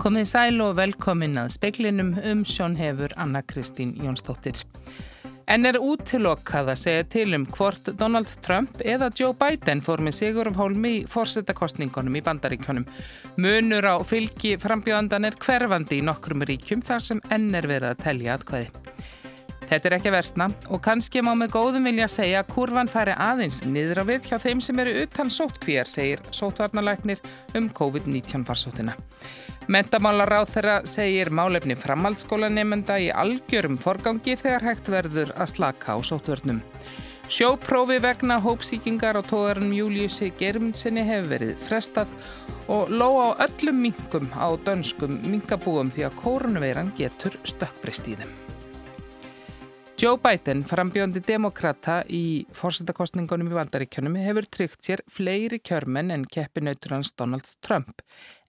Komið sæl og velkomin að speklinum um sjón hefur Anna Kristín Jónsdóttir. En er útilokkað að segja til um hvort Donald Trump eða Joe Biden fór með sigur af hólmi í fórsetakostningunum í bandaríkjónum. Munur á fylgi frambjóðandan er hverfandi í nokkrum ríkjum þar sem enn er verið að telja aðkvæði. Þetta er ekki versna og kannski má með góðum vilja segja að kurvan færi aðeins niður á við hjá þeim sem eru utan sótkvíjar, segir sótvarnalæknir um COVID-19 farsóttina. Mentamálar á þeirra segir málefni framhaldsskólanemenda í algjörum forgangi þegar hægt verður að slaka á sótvörnum. Sjóprófi vegna hópsíkingar á tóðarum Júliussi Germundsinni hefur verið frestað og ló á öllum mingum á dönskum mingabúum því að kórnveiran getur stökkbrist í þeim. Joe Biden, frambjóndi demokrata í fórsetakostningunum í vandaríkjönum, hefur tryggt sér fleiri kjörmenn en keppinautur hans Donald Trump.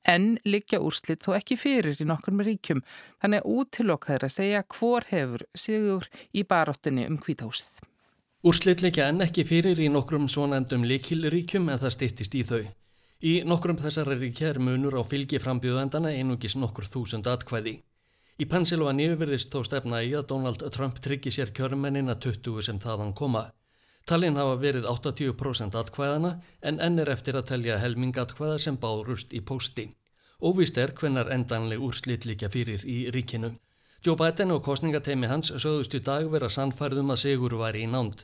En liggja úrslitt þó ekki fyrir í nokkur með ríkjum, þannig að útilokkaður að segja hvor hefur sigur í baróttinni um hvítahúsið. Úrslitt liggja en ekki fyrir í nokkrum svonendum likilríkjum en það stýttist í þau. Í nokkrum þessari ríkja er munur á fylgi frambjóðendana einugis nokkur þúsund atkvæði. Í Pennsylvania verðist þó stefna í að Donald Trump tryggi sér kjörmennina 20 sem þaðan koma. Talinn hafa verið 80% atkvæðana en enn er eftir að telja helmingatkvæða sem bárust í posti. Óvist er hvenar endanleg úrslit líka fyrir í ríkinu. Joe Biden og kostningateimi hans sögðust í dag vera sannfærðum að sigur var í nánd.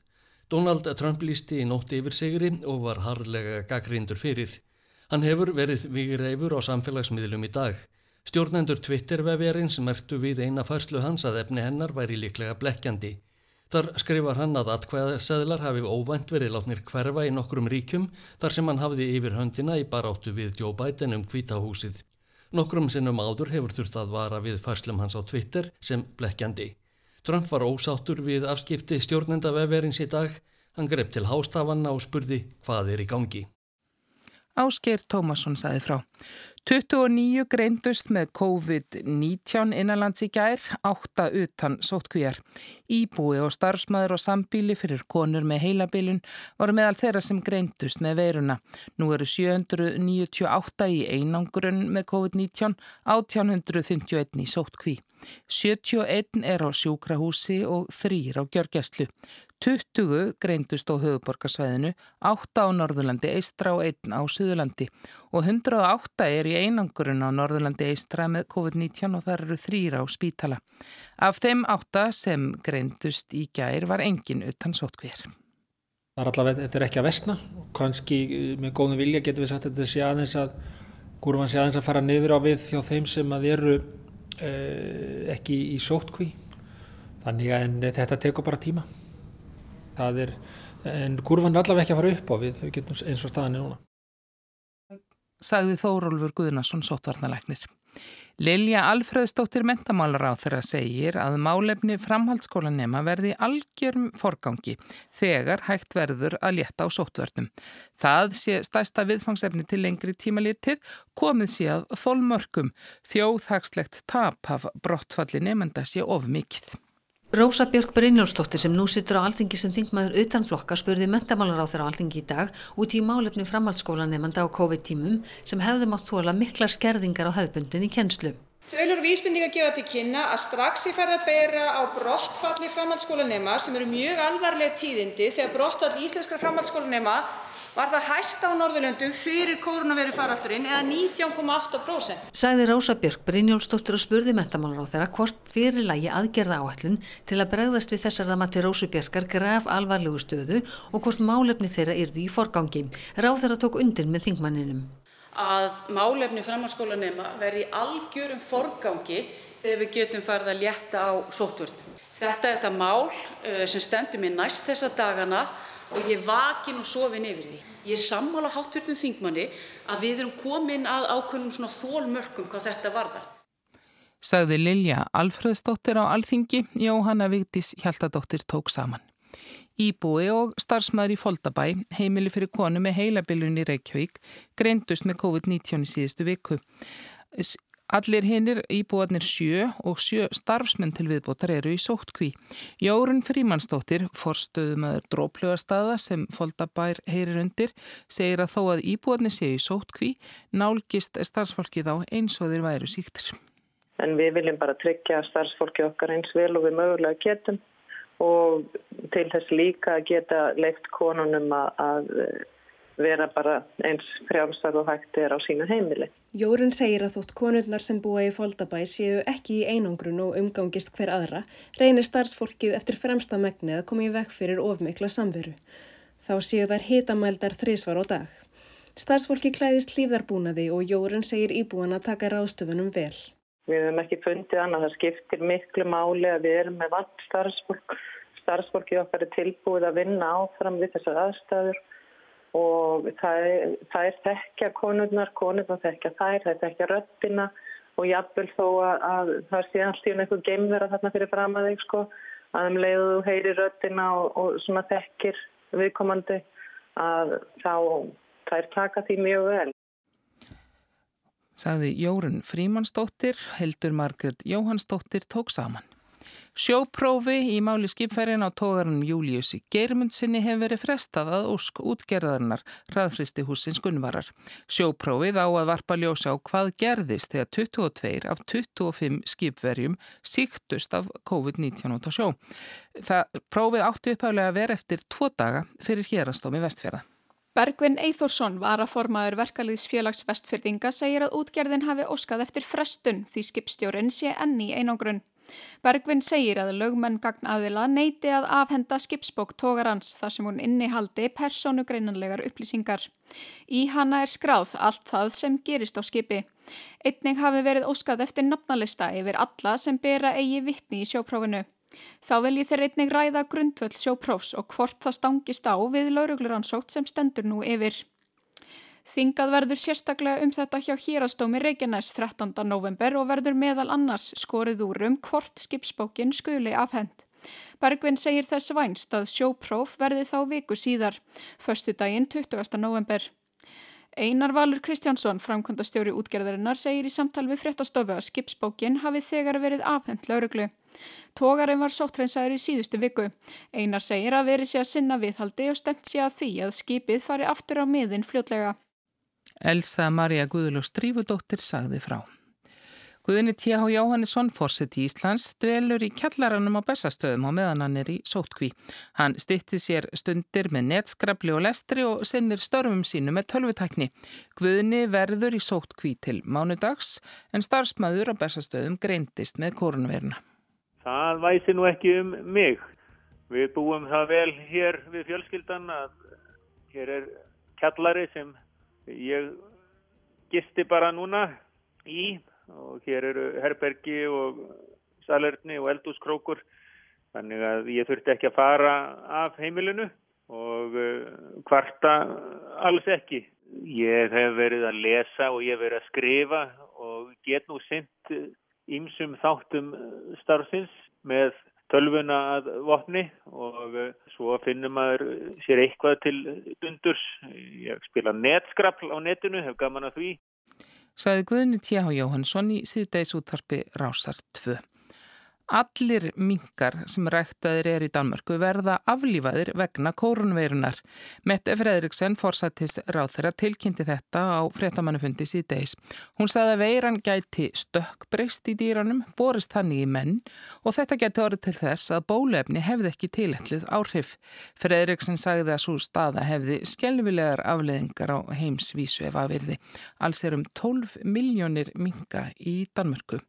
Donald Trump lísti í nótti yfir sigri og var harlega gaggrindur fyrir. Hann hefur verið vigireifur á samfélagsmiðlum í dag. Stjórnendur Twitter-vefjarins mertu við eina færslu hans að efni hennar væri líklega blekkjandi. Þar skrifar hann að atkvæðaseðlar hafi óvænt verið látnir hverfa í nokkrum ríkjum þar sem hann hafði yfir höndina í baráttu við Joe Biden um hvítahúsið. Nokkrum sinnum áður hefur þurft að vara við færslum hans á Twitter sem blekkjandi. Trump var ósáttur við afskipti stjórnenda vefjarins í dag. Hann grepp til hástafanna og spurði hvað er í gangi. Ásgeir Tómasson saði frá. 29 greindust með COVID-19 innanlands í gær, 8 utan sótkvíjar. Íbúi og starfsmæður og sambíli fyrir konur með heilabilun voru meðal þeirra sem greindust með veiruna. Nú eru 798 í einangrun með COVID-19, 1851 í sótkví. 71 er á sjúkrahúsi og 3 á gjörgjastlu. 20 greindust á höfuborgarsvæðinu, 8 á Norðurlandi eistra og 1 á Suðurlandi og 108 er í einangurinn á Norðurlandi eistra með COVID-19 og þar eru 3 á spítala. Af þeim 8 sem greindust í gær var engin utan sótkvér. Það er allavega, þetta er ekki að vestna, kannski með góðum vilja getur við sagt að þetta sé aðeins að, gúrufan sé aðeins að fara niður á við hjá þeim sem að eru eh, ekki í sótkví, þannig að þetta tekur bara tíma það er, en kurvan er allavega ekki að fara upp á við, við getum eins og staðinni núna. Sagði Þórólfur Guðnarsson sótvarnalæknir. Lilja Alfreðsdóttir mentamálar á þeirra segir að málefni framhaldsskólanema verði algjörum forgangi þegar hægt verður að létta á sótverðnum. Það sé stæsta viðfangsefni til lengri tímalitið komið sé að þólmörkum þjóðhagslegt tap af brottfalli nefnda sé of mikill. Rósa Björk Brynjólfsdóttir sem nú sittur á Alþingi sem þingmaður utan flokka spurði mentamálar á þeirra Alþingi í dag út í málefni framhaldsskólanemanda á COVID-tímum sem hefði mátt þóla miklar skerðingar á höfbundinni kennslu. Tölur vísbendinga gefa til kynna að strax í færð að bera á brottfalli framhaldsskólanema sem eru mjög alvarlega tíðindi þegar brottfall íslenskra framhaldsskólanema var það hæsta á Norðurlöndum fyrir koronaviru faraldurinn eða 19,8%. Sagði Rósa Björk Brynjólfsdóttir og spurði mentamálar á þeirra hvort fyrir lægi aðgerða áallun til að bregðast við þessar það mati Rósu Björkar graf alvarlegu stöðu og hvort málefni þeirra yrði í forgangi. Ráð þeirra tók undir með þingmanninum. Að málefni framhaldsskólanema verði algjörum forgangi þegar við getum farið að létta á sótvörnum. Þetta er það mál eh, sem stendur mér næst þessa dagana og ég vakin og sofin yfir því. Ég er sammála háttvirtum þingmanni að við erum komin að ákveðnum svona þólmörkum hvað þetta varðar. Sagði Lilja Alfreðsdóttir á Alþingi, Jóhanna Vigdís Hjaltadóttir tók saman. Íbúi og starfsmæður í Foldabæ, heimili fyrir konu með heilabilun í Reykjavík, greindust með COVID-19 í síðustu viku. Allir hinnir íbúarnir sjö og sjö starfsmenn til viðbótar eru í sóttkví. Jórun Frímansdóttir, forstöðumæður dróplögarstaða sem Foldabær heyrir undir, segir að þó að íbúarnir séu í sóttkví nálgist starfsfólkið á eins og þeir væru síktir. En við viljum bara tryggja starfsfólki okkar eins vel og við mögulega getum og til þess líka geta leikt konunum að vera bara eins frjálsar og hægt er á sínu heimili. Jórun segir að þótt konurnar sem búa í Foldabæ séu ekki í einangrun og umgangist hver aðra, reynir starfsfólkið eftir fremsta megni að koma í vekk fyrir ofmikla samveru. Þá séu þær hitamældar þrísvar á dag. Starfsfólki klæðist hlýfðarbúnaði og Jórun segir íbúan að taka ráðstöfunum vel. Við hefum ekki fundið annað, það skiptir miklu máli að við erum með vant starfsfólk. Starfsfólki okkar er tilbúið að vinna áfram við þessar aðstæður og er þekkja konurnar, konurnar þekkja þær, er þekkja röttina og jafnvel þó að, að það sé alltaf einhver geimvera þarna fyrir fram að þig sko, að um leiðu þú heyri röttina og, og svona þekkir viðkomandi að þá þær taka því mjög vel. Sagði Jórun Frímansdóttir, Hildur Margret Jóhannsdóttir tók saman. Sjóprófi í máli skipfærin á tógarunum Júliussi Geirmundsinni hefur verið frestað að ósk útgerðarinnar hraðfristi húsins Gunnvarar. Sjóprófið á að varpa ljósa á hvað gerðist þegar 22 af 25 skipverjum síktust af COVID-19 út á sjó. Það prófið áttu upphæflega að vera eftir tvo daga fyrir hérastómi vestfjörða. Bergvin Eithórsson var að formaður verkaliðs félags vestfyrðinga segir að útgerðin hafi óskað eftir frestun því skipstjórin sé enni einangrun. Bergvin segir að lögmenn gagn aðila neiti að afhenda skipsbók tógarans þar sem hún innihaldi persónugreinanlegar upplýsingar. Í hana er skráð allt það sem gerist á skipi. Einning hafi verið óskað eftir nafnalista yfir alla sem bera eigi vittni í sjóprófinu. Þá vil ég þeir einnig ræða grundvöld sjóprófs og hvort það stangist á við laurugluransótt sem stendur nú yfir. Þingað verður sérstaklega um þetta hjá hýrastómi Reykjanæs 13. november og verður meðal annars skorið úr um hvort skipsbókin skuli afhend. Bergvin segir þess vænst að sjópróf verði þá viku síðar, förstu daginn 20. november. Einar Valur Kristjánsson, framkvæmdastjóri útgerðarinnar, segir í samtal við fréttastofu að skipsbókin hafi þegar verið afhend lauruglu. Tógarinn var sóttrensaður í síðustu viku. Einar segir að veri sé að sinna viðhaldi og stemt sé að því að skipið fari aftur á miðin fljótlega. Elsa Maria Guðlús Drífudóttir sagði frá. Guðinni T.H. Jóhannesson, fórsett í Íslands, dvelur í kjallaranum á bestastöðum á meðan hann er í sótkví. Hann stitti sér stundir með netskrabli og lestri og sinnir störfum sínu með tölvutakni. Guðinni verður í sótkví til mánudags en starfsmæður á bestastöðum greindist með korunveruna. Það væsi nú ekki um mig. Við búum það vel hér við fjölskyldan að hér er kjallari sem Ég gisti bara núna í og hér eru herbergi og salerni og eldúskrókur þannig að ég þurfti ekki að fara af heimilinu og kvarta alls ekki. Ég hef verið að lesa og ég hef verið að skrifa og get nú synt ímsum þáttum starfsins með tölvuna að vopni og eh, svo finnum maður sér eitthvað til dundurs. Ég spila netskrapl á netinu, hef gaman að því. Saði Guðni T.H. Jóhannsson í síðdeis útvarpi Rásar 2. Allir minkar sem ræktaðir er í Danmörku verða aflífaðir vegna kórunveirunar. Mette Fredriksen fórsættis ráð þeirra tilkynnti þetta á fréttamannufundi síðdeis. Hún saði að veiran gæti stökkbreyst í dýranum, borist þannig í menn og þetta gæti orðið til þess að bólefni hefði ekki tilhætlið áhrif. Fredriksen sagði að svo staða hefði skelvilegar afleðingar á heimsvísu ef að virði. Alls er um 12 miljónir minka í Danmörku.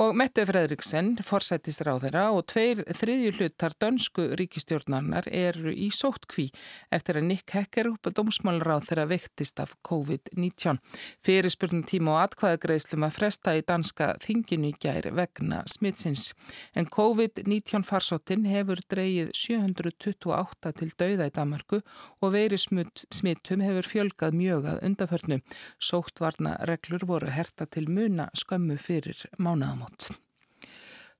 Og Mette Fredriksen, forsættist ráðera og tveir þriðju hlutar dönsku ríkistjórnarnar eru í sóttkví eftir að Nick Hekkerup og dómsmálráð þeirra vektist af COVID-19. Fyrirspurnum tíma og atkvæðagreðslum að fresta í danska þinginu í gær vegna smitsins. En COVID-19 farsóttin hefur dreyið 728 til dauða í Danmarku og veiri smittum hefur fjölgað mjög að undaförnu. Sóttvarna reglur voru herta til muna skömmu fyrir mánaðum áramót.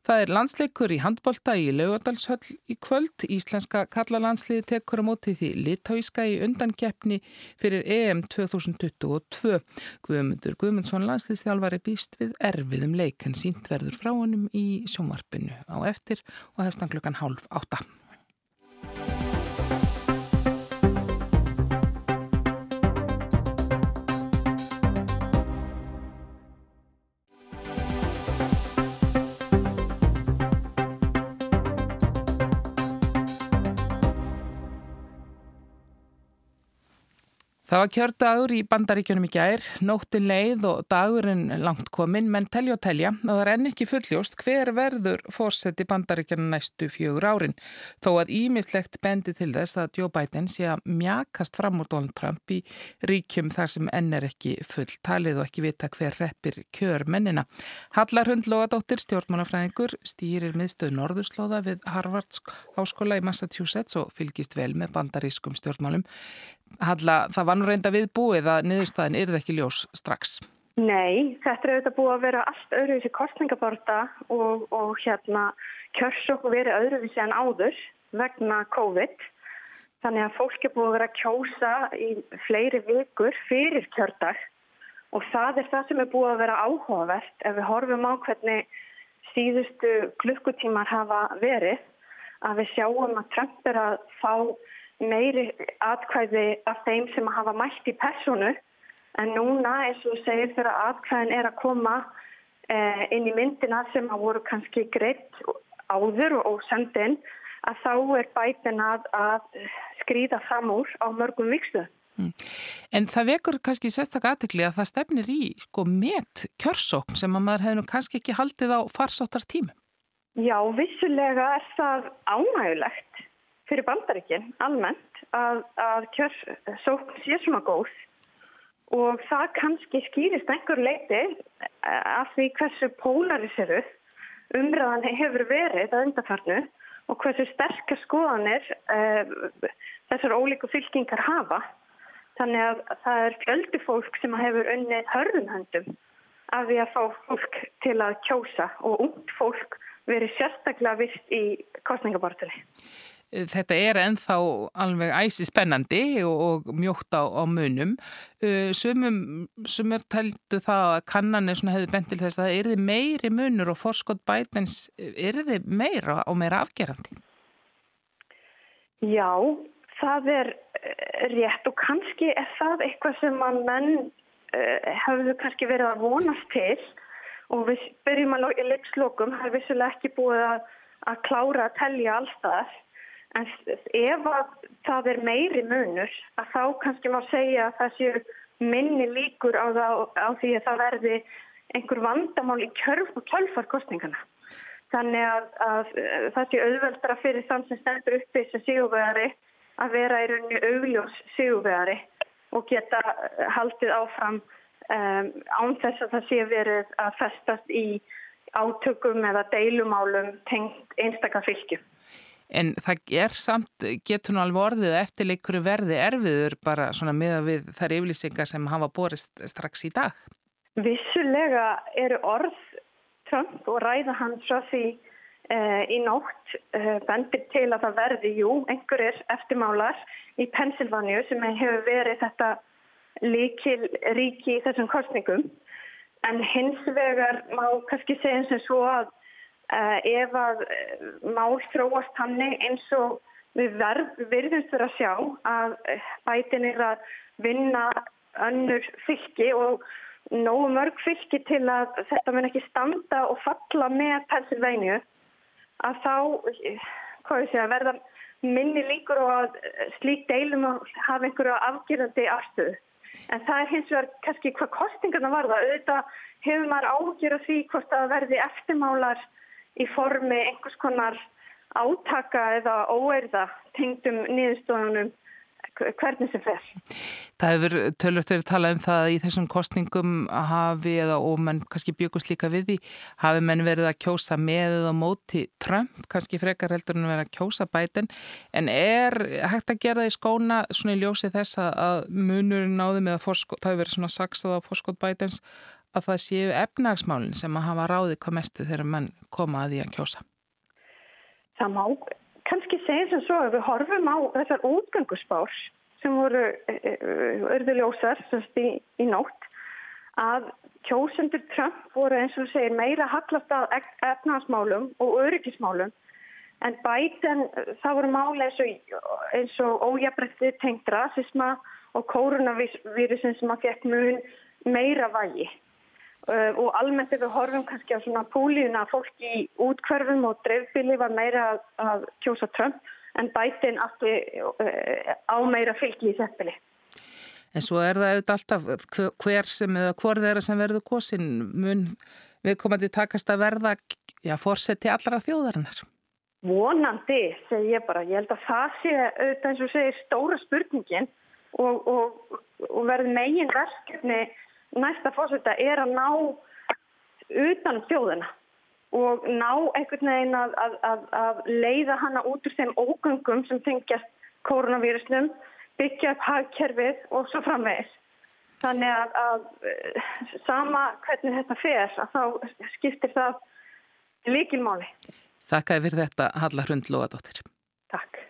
Það er landsleikur í handbolta í Laugadalshöll í kvöld. Íslenska kallalandsliði tekur á móti því litáíska í undankeppni fyrir EM 2022. Guðmundur Guðmundsson landsliðstjálfari býst við erfiðum leik en sínt verður frá honum í sjómarpinu á eftir og hefstan klukkan hálf átta. Það var kjördagur í bandaríkjunum í gær, nóttin leið og dagurinn langt kominn, menn telja og telja og það er enn ekki fulljóst hver verður fórseti bandaríkjana næstu fjögur árin. Þó að ímislegt bendi til þess að Joe Biden sé að mjakast fram úr Donald Trump í ríkjum þar sem enn er ekki full talið og ekki vita hver reppir kjör mennina. Hallar Hundlógadóttir, stjórnmálafræðingur, stýrir miðstöð Norðurslóða við Harvards áskóla í Massachusetts og fylgist vel með bandarískum stjórnmálum. Halla, það var nú reynda við búið að niðurstaðin er það ekki ljós strax. Nei, þetta er auðvitað búið að vera allt öðruvísi kostningaborta og, og hérna kjörsokk verið öðruvísi en áður vegna COVID. Þannig að fólk er búið að vera að kjósa í fleiri vikur fyrir kjördag og það er það sem er búið að vera áhugavert ef við horfum á hvernig síðustu klukkutímar hafa verið að við sjáum að Trump er að fá meiri atkvæði af þeim sem hafa mætt í personu en núna eins og segir þegar atkvæðin er að koma eh, inn í myndina sem að voru kannski greitt áður og sendin að þá er bætin að, að skrýða fram úr á mörgum vikstu. Mm. En það vekur kannski sérstaklega aðtekli að það stefnir í sko, met kjörsókn sem að maður hefur kannski ekki haldið á farsáttar tímu. Já, vissulega er það ánægulegt fyrir bandaríkinn almennt að, að kjörsókn sé svona góð og það kannski skýrist einhver leiti eh, af því hversu pólariseruð umræðan hefur verið að undarfarnu og hversu sterkar skoðanir uh, þessar ólíku fylkingar hafa. Þannig að það er fjöldi fólk sem hefur unnið hörðunhöndum af því að fá fólk til að kjósa og ungd fólk verið sérstaklega vist í kostningabortunni. Þetta er enþá alveg æsi spennandi og mjótt á, á munum. Sumum, sumur tældu það að kannanir hefði bent til þess að það erði meiri munur og forskot bætens erði meira og meira afgerandi. Já, það er eh, rétt og kannski er það eitthvað sem að menn uh, hefðu kannski verið að vonast til og við byrjum að leikslokum, það er vissulega ekki búið að, að klára að telja alltaf En ef það er meiri munur að þá kannski má segja að það séu minni líkur á, það, á því að það verði einhver vandamál í kjölfarkostningana. Þannig að, að það sé auðveldra fyrir þann sem stendur uppi sem síguvegari að vera í rauninni augljós síguvegari og geta haldið áfram um, án þess að það sé verið að festast í átökum eða deilumálum tengt einstakar fylgjum. En það er samt, getur nú alveg orðið að eftirleikur verði erfiður bara svona miða við þær yflýsingar sem hafa borist strax í dag? Vissulega eru orð Trump og ræða hans frá því eh, í nótt eh, bendir til að það verði, jú, einhverjir eftirmálar í Pennsylvania sem hefur verið þetta líkil ríki í þessum kostningum. En hins vegar má kannski segja eins og svo að Uh, ef að uh, mál þróast hannig eins og við verðumst verið að sjá að uh, bætin er að vinna önnur fylki og nógu mörg fylki til að þetta mun ekki standa og falla með Pennsylvania að þá sé, verða minni líkur og að slík deilum að hafa einhverju afgjörandi afstöðu. En það er hins vegar kannski hvað kostingarna varða. Auðvitað hefur maður ágjör að því hvort að verði eftirmálar í formi einhvers konar átaka eða óerða tengdum nýðustofunum hvernig sem fer. Það hefur tölvöld verið talað um það í þessum kostningum hafi eða og menn kannski byggust líka við því hafi menn verið að kjósa með eða móti Trump, kannski frekar heldur en verið að kjósa bæten en er hægt að gera það í skóna svona í ljósi þess að munurinn náði með að það hefur verið svona saksað á forskot bætens að það séu efnagsmálinn sem að hafa ráði hvað mestu þegar mann koma að því að kjósa? Það má kannski segja sem svo að við horfum á þessar útgangusbár sem voru örðuljósar í, í nótt að kjósendur Trump voru eins og segir meira hallast að efnagsmálum og öryggismálum en Biden það voru máli eins og, eins og ójabrætti tengt rasisma og koronavírusin sem að fekk mun meira vægi. Uh, og almennt ef við horfum kannski á svona púlíuna fólk í útkverfum og dreifbili var meira að, að kjósa Trump en Biden aftur uh, á meira fylgi í seppili. En svo er það auðvitað alltaf hver sem eða hvort þeirra sem verður kosin mun við komandi takast að verða já, fórseti allra þjóðarinnar. Vonandi, segi ég bara. Ég held að það sé auðvitað eins og segir stóra spurningin og, og, og verður megin verkefni næsta fórseta er að ná utan þjóðina og ná einhvern veginn að, að, að, að leiða hana út úr þeim ógöngum sem tengjast koronavírusnum byggja upp hagkerfið og svo framvegis. Þannig að, að sama hvernig þetta fer, að þá skiptir það líkilmáli. Þakkaði fyrir þetta Halla Hrund Lóadóttir. Takk.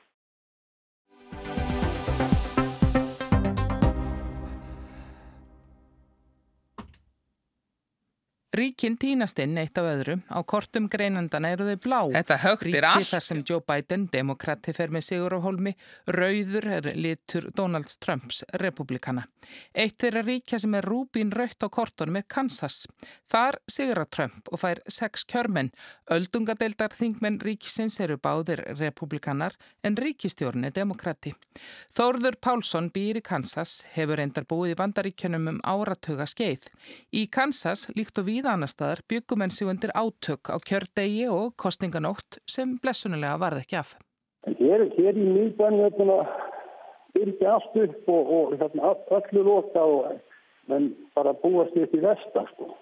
Ríkin týnast inn eitt af öðru, á kortum greinandana eru þau blá. Þetta högtir allt. Ríki þar sem Joe Biden, demokrati, fer með Sigur á holmi, rauður er litur Donald Trumps, republikana. Eitt þeirra ríkja sem er rúbín rautt á kortunum er Kansas. Þar Sigur á Trump og fær sex kjörmenn. Öldungadeildar þingmenn ríkisins eru báðir republikanar en ríkistjórn er demokrati. Þórður Pálsson býr í Kansas, hefur endar búið í bandaríkjunum um áratuga skeið. Í Kansas líkt og við víða annar staðar byggum enn sig undir átök á kjördegi og kostninganótt sem blessunulega varð ekki af. En hér, hér í nýbæn byrja allt upp og, og hérna, öllu lóta og menn bara búast upp í vestar. Sko.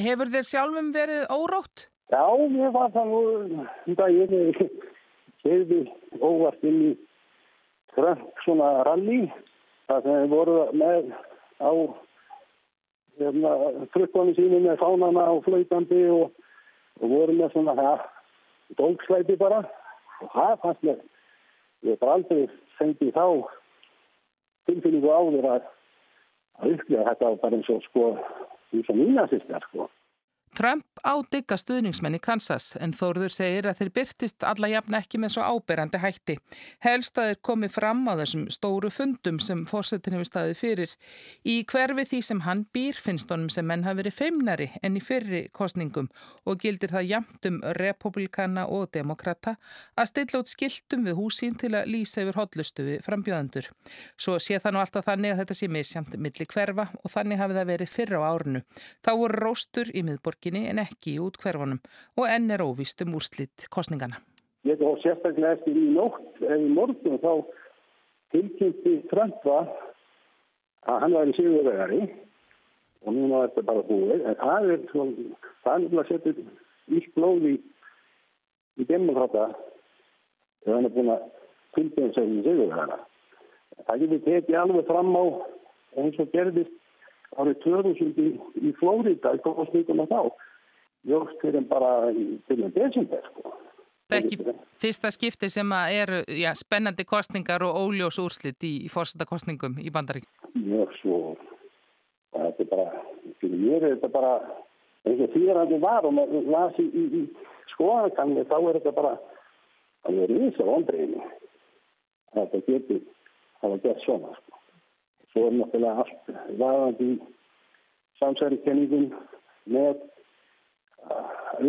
Hefur þér sjálfum verið órótt? Já, ég var það nú um daginn hefði óvart inn í svona ralli það sem voru með á trukkonum sínum með fánana og flöytandi og, og voru með svona það dólkslæti bara. Og það fannst mér ég hef bara aldrei fengið þá tilfinningu áður að að upplega þetta bara eins og sko eins og mína sýstar sko Trump ádygga stuðningsmenn í Kansas en Þórður segir að þeir byrtist alla jafn ekki með svo áberandi hætti. Helst að þeir komi fram á þessum stóru fundum sem fórsetin hefur staðið fyrir. Í hverfi því sem hann býr finnst honum sem menn hafi verið feimnari enn í fyrri kostningum og gildir það jamt um republikana og demokrata að stilla út skiltum við húsín til að lýsa yfir hotlustu við frambjöðandur. Svo sé það nú alltaf þannig að þetta sé misjamt milli hverfa og þannig hafi það verið fyrra á árunu. Þá voru róstur í miðborg borginni en ekki í útkverfunum og enn er óvist um úrslitt kostningana. Ég þá sérstaklega eftir í nótt eða í morgun þá tilkynnti Trumpa að hann var í sigurvegari og núna er þetta bara búið en það er svona, það er náttúrulega setið ítt blóð í, demokrata þegar hann er búin að tilkynna sig í sigurvegara. Það getur tekið alveg fram á eins og gerðist árið 2000 í, í Flórida í kostninguna þá. Jóst fyrir bara til en desember sko. Það er ekki fyrsta skipti sem er já, spennandi kostningar og óljós úrslit í, í fórsættakostningum í bandarík Mjög svo. Þetta er bara, fyrir mér er þetta bara að þetta var og maður lasi í, í skoðakanni þá er þetta bara það er ísa vondriðinu þetta getur hafa gert svona sko Svo er náttúrulega allt vaðandi samsverðikenningum með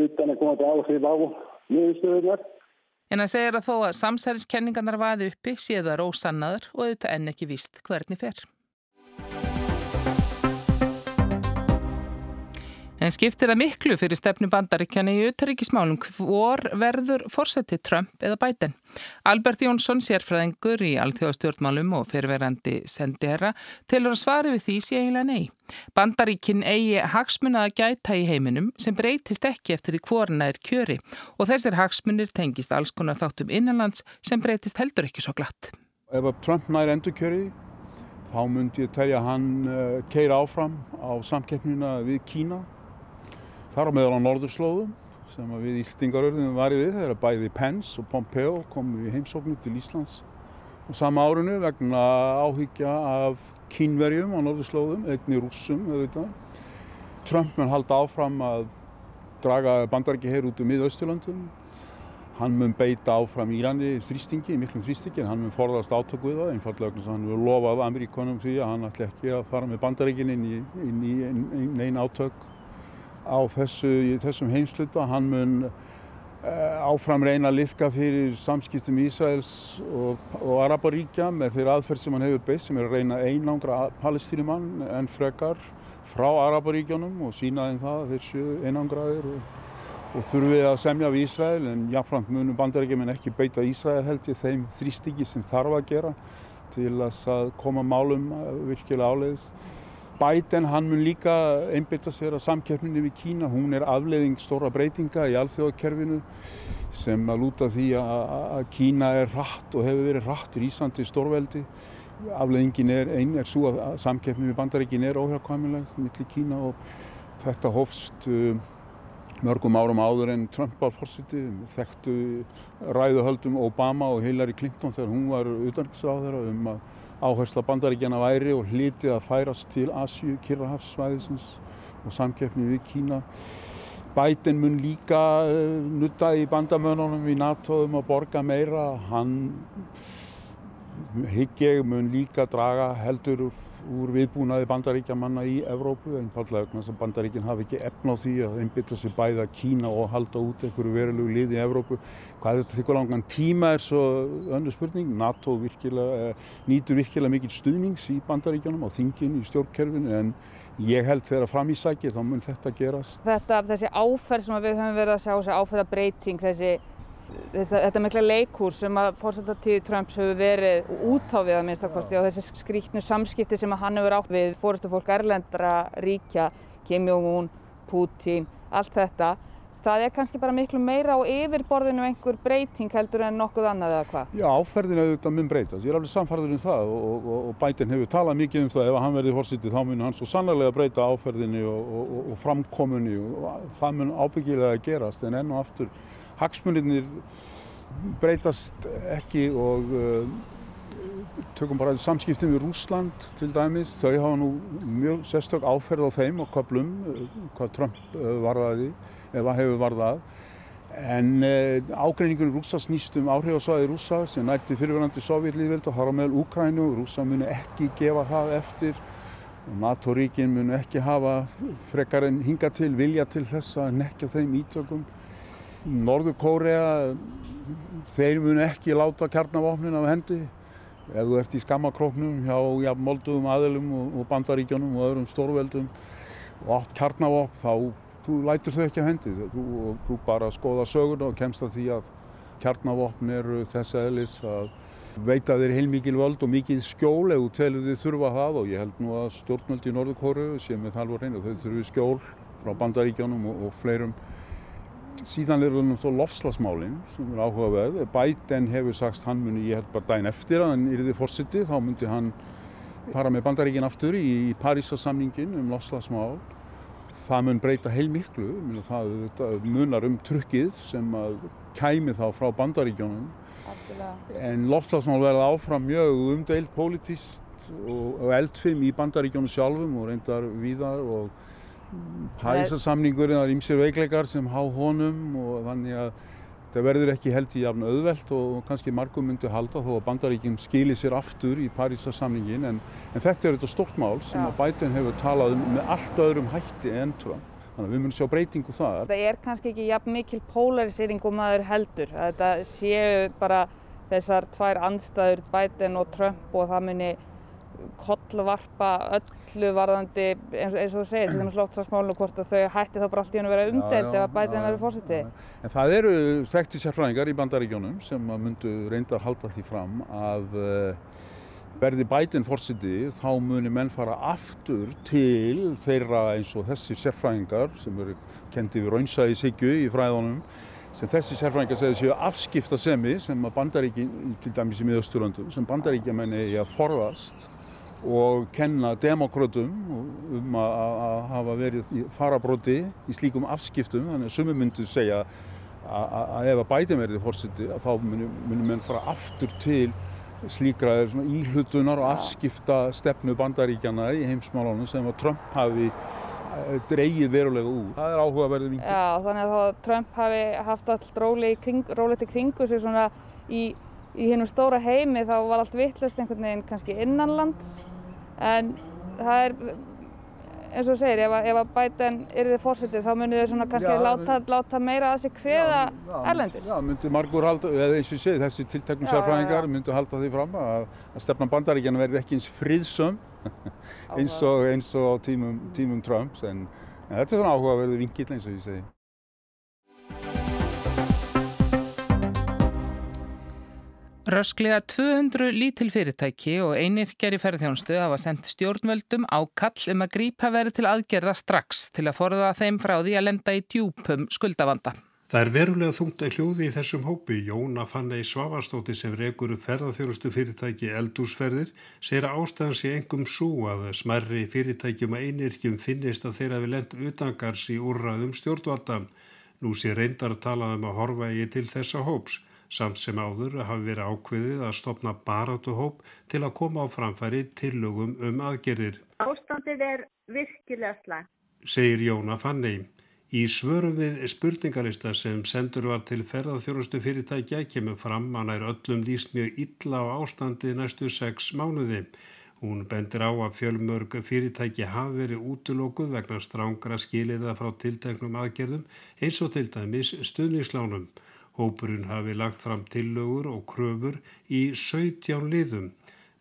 utan að koma til áhrif á miðurstöðunar. En það segir að þó að samsverðiskenningarnar vaði uppi séðar ósannaður og þetta enn ekki víst hvernig fer. En skiptir það miklu fyrir stefnu bandaríkjana í auðtaríkismálum hvor verður fórseti Trump eða Biden? Albert Jónsson, sérfræðingur í alþjóðastjórnmálum og fyrirverandi sendera, telur að svari við því sé eiginlega nei. Bandaríkin eigi hagsmuna að gæta í heiminum sem breytist ekki eftir í hvorna er kjöri og þessir hagsmunir tengist alls konar þáttum innanlands sem breytist heldur ekki svo glatt. Ef Trump nær endur kjöri þá myndi ég telja hann uh, keira áfram á samkeppnina við Kína. Þar á meðal á Norðurslóðum sem við Ístingarörðum varum við þegar bæði Pence og Pompeo komu í heimsóknu til Íslands og sama árinu vegna áhyggja af kínverjum á Norðurslóðum, eigni rússum auðvitað. Trump mun halda áfram að draga bandarækja hér út um miðausturlöndum. Hann mun beita áfram Írani þrýstingi, miklum þrýstingi, en hann mun forðast átök við það, einfallega vegna sem hann vil lofað Ameríkonum því að hann ætla ekki að fara með bandarækin inn í, inn í einn ein átök á þessu, þessum heimsluta. Hann mun uh, áfram reyna að liðka fyrir samskiptum Ísraels og, og Araparíkja með þeirra aðferð sem hann hefur beist, sem er að reyna einangra palestínumann en frekar frá Araparíkjónum og sína þeim það að þeir séu einangraðir og, og þurfið að semja við Ísrael en jáfnframt munum bandarækjumin ekki beita Ísrael held ég þeim þrýstingi sem þarf að gera til að koma málum virkilega áleiðis. Biden hann mun líka einbeita sér að samkeppninni við Kína, hún er afleiðing stóra breytinga í alþjóðakerfinu sem að lúta því að Kína er rætt og hefur verið rætt rísandi stórveldi. Afleðingin er einn er svo að samkeppni við bandaríkin er óhjákvæmileg millir Kína og þetta hófst uh, mörgum árum áður en Trump var fórsiti þekktu ræðuhöldum Obama og Hillary Clinton þegar hún var utanriksráðara um að áhersla bandaríkjana væri og hliti að færast til Asju, Kirrahafssvæðisins og samkeppni við Kína. Biden mun líka uh, nutta í bandamönunum í NATO um að borga meira. Hann hygg ég mun líka draga heldur úr viðbúnaði bandaríkjamanna í Evrópu en pállega vegna sem bandaríkinn hafi ekki efna á því að einbytta sér bæða Kína og halda út einhverju verulegu lið í Evrópu. Hvað þetta þykkur langan tíma er svo önnu spurning. NATO virkilega, eh, nýtur virkilega mikil stuðnings í bandaríkjanum á þingin í stjórnkerfinu en ég held þegar fram í sæki þá mun þetta gerast. Þetta, þessi áferð sem við höfum verið að sjá, þessi áferðabreiting, þessi þetta, mikla leikúr sem að fórsættartíði Trumps hefur verið út á við að minnstakosti og þessi skrítnu samskipti sem hann hefur átt við fórstu fólk erlendra ríkja, Kim Jong-un, Putin, allt þetta. Það er kannski bara miklu meira á yfirborðinu einhver breyting heldur en nokkuð annað eða hvað? Já, áferðinu auðvitað mun breytast. Ég er alveg samfarður um það og, og, og Biden hefur talað mikið um það ef hann verði fórsýttið þá mun hann svo sannlega breyta áferðinu og, og framkomunni og það mun ábyggilega gerast en enn og aftur hagsmunirnir breytast ekki og uh, tökum bara samskiptum við Rúsland til dæmis, þau hafa nú mjög sérstök áferð á þeim og kaplum uh, hvað Trump uh, varðaði eða hefur varðað. En ágreiningunum Rúsa snýst um áhrifasvæði Rúsa sem nærti fyrirverandi Sovjetlíðvild og har á meðal Úkrænu Rúsa muni ekki gefa það eftir og NATO-ríkin muni ekki hafa frekar en hinga til vilja til þess að nekja þeim ítökum Norður Kórea, þeir munu ekki láta kjarnavopnin af hendi. Ef þú ert í skammakróknum hjá ja, moldugum aðilum og, og bandaríkjónum og öðrum stórveldum og átt kjarnavopn, þá þú lætur þau ekki af hendi. Þú, þú bara skoða söguna og kemst að því að kjarnavopn eru þess aðlis að veita þeir heilmikil völd og mikið skjól ef þú telur þið þurfa það og ég held nú að stjórnvöldi í Norður Kóru sem er þalvar hrein og þau þurfu skjól frá bandaríkjónum og, og fleirum Síðan eru náttúrulega lofslagsmálinn sem er áhugaverð. Biden hefur sagst hann muni, ég held bara dæn eftir að hann yrði fórsiti, þá myndi hann fara með bandaríkinn aftur í, Parísasamningin um lofslagsmál. Það mun breyta heil miklu, það, munar um trukkið sem kæmi þá frá bandaríkjónum. En lofslagsmál verða áfram mjög umdeilt politist og, eldfim í bandaríkjónu sjálfum og reyndar víðar og Pæsarsamningurinn, það er ymsir veikleikar sem há honum og þannig að það verður ekki held í jafn auðvelt og kannski margum myndi halda þó að bandaríkjum skilir sér aftur í Parísarsamningin en, en þetta er þetta stort mál sem að Biden hefur talað um með allt öðrum hætti en Trump. Þannig að við munum sjá breytingu þar. Það er kannski ekki jafn mikil polarisering og maður heldur. Þetta séu bara þessar tvær andstæður Biden og Trump og það muni kollvarpa öllu varðandi eins, eins og þú segir, til dæmis loftsvarsmálun og hvort að þau hætti þá bara allt í hún að vera umdelt ef að bætið verður fórseti. En það eru þekkti sérfræðingar í bandaríkjónum sem myndu reyndar halda því fram að uh, verði bætinn fórseti þá munir menn fara aftur til þeirra eins og þessi sérfræðingar sem eru kendið við raunsæðishyggju í fræðunum sem þessi sérfræðingar segði séu afskipta semi sem að bandaríkin, til dæmis í miðausturlöndum, sem bandaríkjamenni er að forðast og kenna demokrautum um að, hafa verið í farabróti í slíkum afskiptum þannig að sumi myndu segja að, ef að bæti verið fórsiti þá munu menn fara aftur til slíkra íhlutunar og afskipta stefnu bandaríkjana í heimsmálunum sem að Trump hafi eh, dreigið verulega úr. Það er áhugaverðið vingur. Já, þannig að Trump hafi haft allt rólegt kring, í kringu sig svona í, í hennum stóra heimi þá var allt vittlust einhvern veginn kannski innanlands en það er eins og segir, ef að, ef að Biden er þið fórsetið þá munir þau svona kannski já, láta, láta meira að sig hveða erlendir. Já, myndur margur halda, eða eins og ég segi, þessi tilteknum sérfræðingar myndur halda því fram að, að stefna bandaríkjana verði ekki eins friðsöm eins og, eins og tímum, tímum Trumps en, en þetta er svona áhugaverðu vingill eins og ég segi. Rösklega 200 lítil fyrirtæki og einirkjari ferðjónstu hafa sendt stjórnvöldum ákall um að grípa verið til aðgerða strax til að forða þeim frá því að lenda í djúpum skuldavanda. Það er verulega þungt að hljóði í þessum hópi. Jóna Fannei Svavarstóttir sem rekur upp ferðarþjónustu fyrirtæki eldúsferðir segir að ástæðan sé engum svo að smerri fyrirtækjum að einirkjum finnist að þeirra við lend utangars í úrraðum stjórnvaldan. Nú sé reyndar að tala um að horfa í til þessa hóps samt sem áður hafi verið ákveðið að stopna baratuhóp til að koma á framfæri tillögum um aðgerðir. Ástandið er virkilega slag. Segir Jóna Fanni. Í svörum við spurningalista sem sendur var til ferðarþjónustu fyrirtækja kemur fram að nær öllum líst mjög illa á ástandið næstu sex mánuði. Hún bendir á að fjölmörg fyrirtæki hafi verið útlókuð vegna strángra skiliða frá tilteknum aðgerðum eins og til dæmis stuðnislánum. Hópurinn hafi lagt fram tillögur og kröfur í 17 liðum.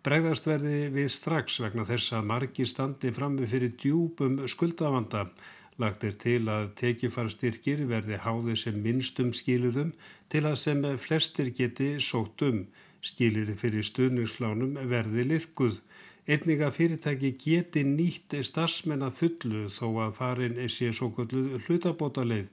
Bregðast verði við strax vegna þess að margi standi frammi fyrir djúpum skuldavanda. Lagt er til að tekjufarstyrkir verði háði sem minnstum skilurðum til að sem flestir geti sótt um. Skilirði fyrir stuðningslánum verði liðguð. Einninga fyrirtæki geti nýtt starfsmenn að fullu þó að farin sé svo gulluð hlutabóta leið.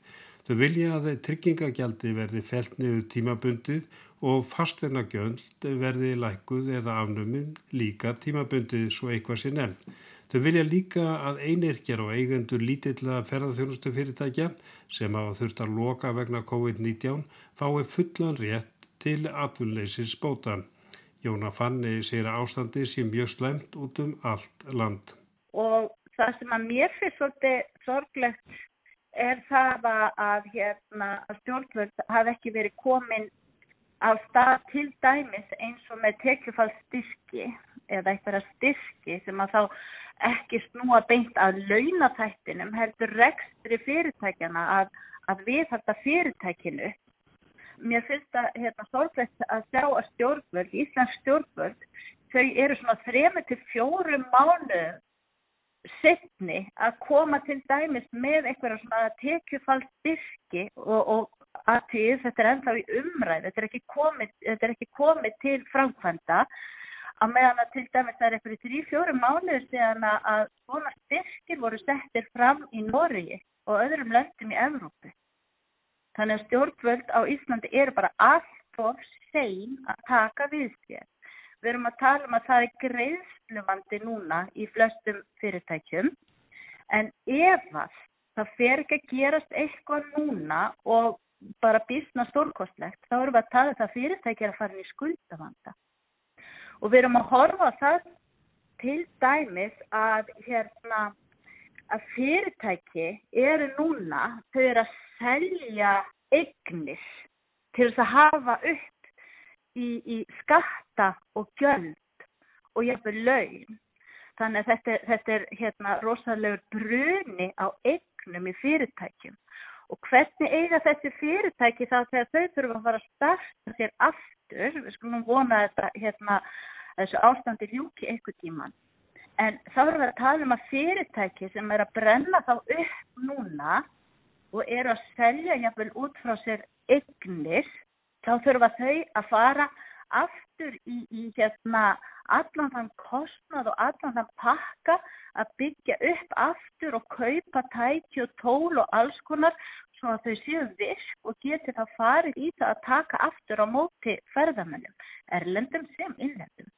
Þau vilja að tryggingagjaldi verði felt niður tímabundið og fasteinagjöld verði lækuð eða afnuminn líka tímabundið svo eitthvað sé nefn. Þau vilja líka að einirkjar og eigendur lítilla ferðarþjónustu fyrirtækja sem hafa þurft að loka vegna COVID-19 fái fullan rétt til atvinnleysins bótan. Jóna Fanni segir að ástandi sé mjög slemt út um allt land. Og það sem að mér finnst svolítið sorglegt er það að, hérna, að stjórnvöld hafi ekki verið komin á stað til dæmis eins og með tekjufallstyrki eða eitthvað styrki sem að þá ekki snúa beint að launatættinum heldur rekstri fyrirtækjana að, að viðhalda fyrirtækinu. Mér finnst það hérna, sorglegt að sjá að stjórnvöld, Íslands stjórnvöld, þau eru svona þrema til fjórum mánu setni að koma til dæmis með einhverja svona tekjufaldstyrki og, og að því þetta er ennþá í umræð, þetta er ekki komið, er ekki komið til framkvæmda að meðan að til dæmis það er einhverju þrjí-fjóru mánuður síðan að svona styrkir voru settir fram í Norgi og öðrum löndum í Evrópu. Þannig að stjórnvöld á Íslandi eru bara allt of sein að taka við sér. Við erum að tala um að það er greiðslumandi núna í flestum fyrirtækjum en ef það fer ekki að gerast eitthvað núna og bara bísna stórkostlegt þá erum við að tala um það fyrirtæki að fara í skuldavanda. Og við erum að horfa það til dæmis að, hérna, að fyrirtæki eru núna, þau eru að selja eignis til þess að hafa upp í, í skatta og gjöld og jafnveg laun. Þannig að þetta, þetta er hérna rosalegur bruni á eignum í fyrirtækjum. Og hvernig eiga þessi fyrirtæki þá þegar þau þurfa að fara að starta sér aftur, við skulum vona þetta hérna þessu ástandi ljúki eitthvað tíman. En þá erum við að tala um að fyrirtæki sem er að brenna þá upp núna og eru að selja jafnvel út frá sér eignir þá þurfa þau að fara aftur í, í hérna, allan þann kostnað og allan þann pakka að byggja upp aftur og kaupa tæki og tól og alls konar svo að þau séu virk og geti þá farið í það að taka aftur á móti ferðamennum, erlendum sem innlendum.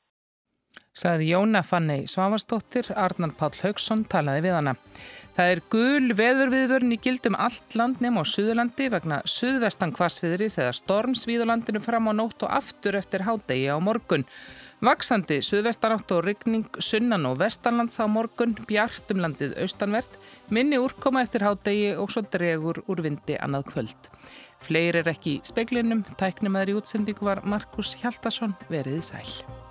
Saði Jóna Fannei Svavarsdóttir, Arnar Páll Haugsson talaði við hana. Það er gul veðurviðvörn í gildum allt land nema á Suðurlandi vegna suðvestan kvasviðris eða stormsvíðurlandinu fram á nótt og aftur eftir hádegi á morgun. Vaksandi suðvestanátt og rigning sunnan og vestanlands á morgun, bjart um landið austanvert, minni úrkoma eftir hádegi og svo dregur úr vindi annað kvöld. Fleir er ekki í speklinum, tæknum aðri útsendingu var Markus Hjaldarsson veriði sæl.